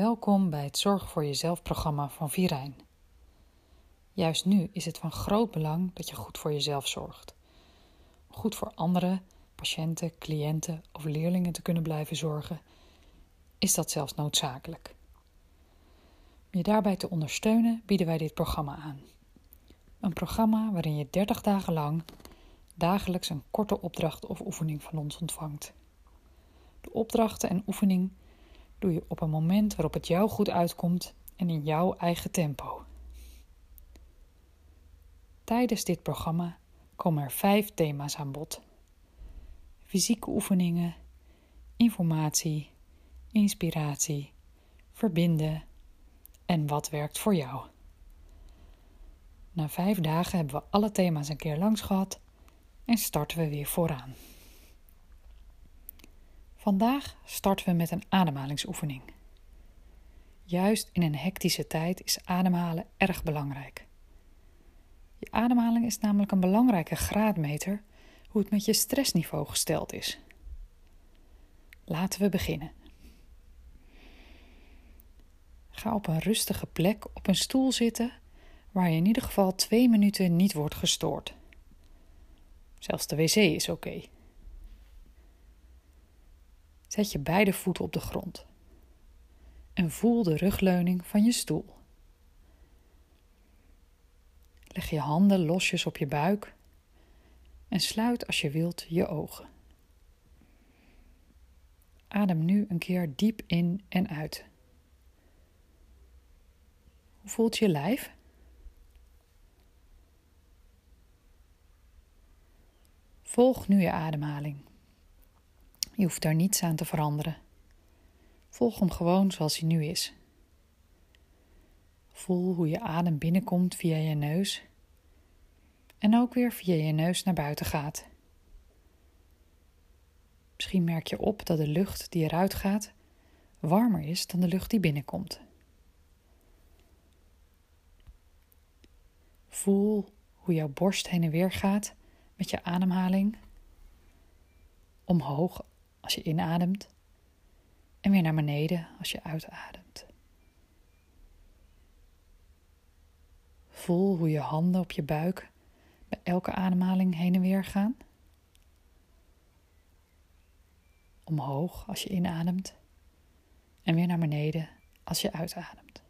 Welkom bij het Zorg voor Jezelf programma van Virijn. Juist nu is het van groot belang dat je goed voor jezelf zorgt. Goed voor anderen, patiënten, cliënten of leerlingen te kunnen blijven zorgen, is dat zelfs noodzakelijk. Om je daarbij te ondersteunen bieden wij dit programma aan. Een programma waarin je 30 dagen lang dagelijks een korte opdracht of oefening van ons ontvangt. De opdrachten en oefening doe je op een moment waarop het jou goed uitkomt en in jouw eigen tempo. Tijdens dit programma komen er vijf thema's aan bod: fysieke oefeningen, informatie, inspiratie, verbinden en wat werkt voor jou. Na vijf dagen hebben we alle thema's een keer langs gehad en starten we weer vooraan. Vandaag starten we met een ademhalingsoefening. Juist in een hectische tijd is ademhalen erg belangrijk. Je ademhaling is namelijk een belangrijke graadmeter hoe het met je stressniveau gesteld is. Laten we beginnen. Ga op een rustige plek op een stoel zitten waar je in ieder geval twee minuten niet wordt gestoord. Zelfs de wc is oké. Zet je beide voeten op de grond en voel de rugleuning van je stoel. Leg je handen losjes op je buik en sluit als je wilt je ogen. Adem nu een keer diep in en uit. Hoe voelt je lijf? Volg nu je ademhaling. Je hoeft daar niets aan te veranderen. Volg hem gewoon zoals hij nu is. Voel hoe je adem binnenkomt via je neus en ook weer via je neus naar buiten gaat. Misschien merk je op dat de lucht die eruit gaat warmer is dan de lucht die binnenkomt. Voel hoe jouw borst heen en weer gaat met je ademhaling. Omhoog als je inademt en weer naar beneden als je uitademt. Voel hoe je handen op je buik bij elke ademhaling heen en weer gaan. Omhoog als je inademt en weer naar beneden als je uitademt.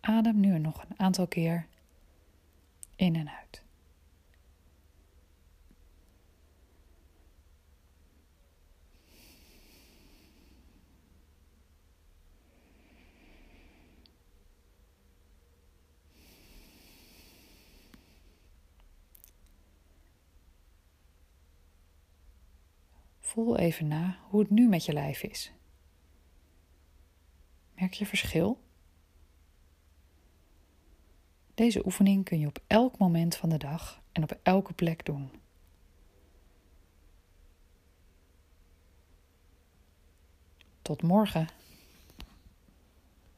Adem nu nog een aantal keer in en uit. Voel even na hoe het nu met je lijf is. Merk je verschil? Deze oefening kun je op elk moment van de dag en op elke plek doen. Tot morgen.